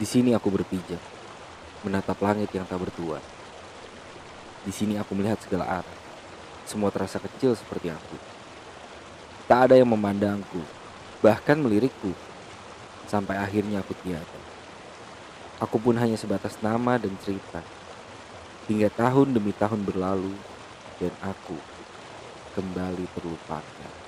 Di sini aku berpijak, menatap langit yang tak bertuan. Di sini aku melihat segala arah. Semua terasa kecil seperti aku. Tak ada yang memandangku, bahkan melirikku. Sampai akhirnya aku tiada. Aku pun hanya sebatas nama dan cerita. Hingga tahun demi tahun berlalu dan aku kembali terlupakan.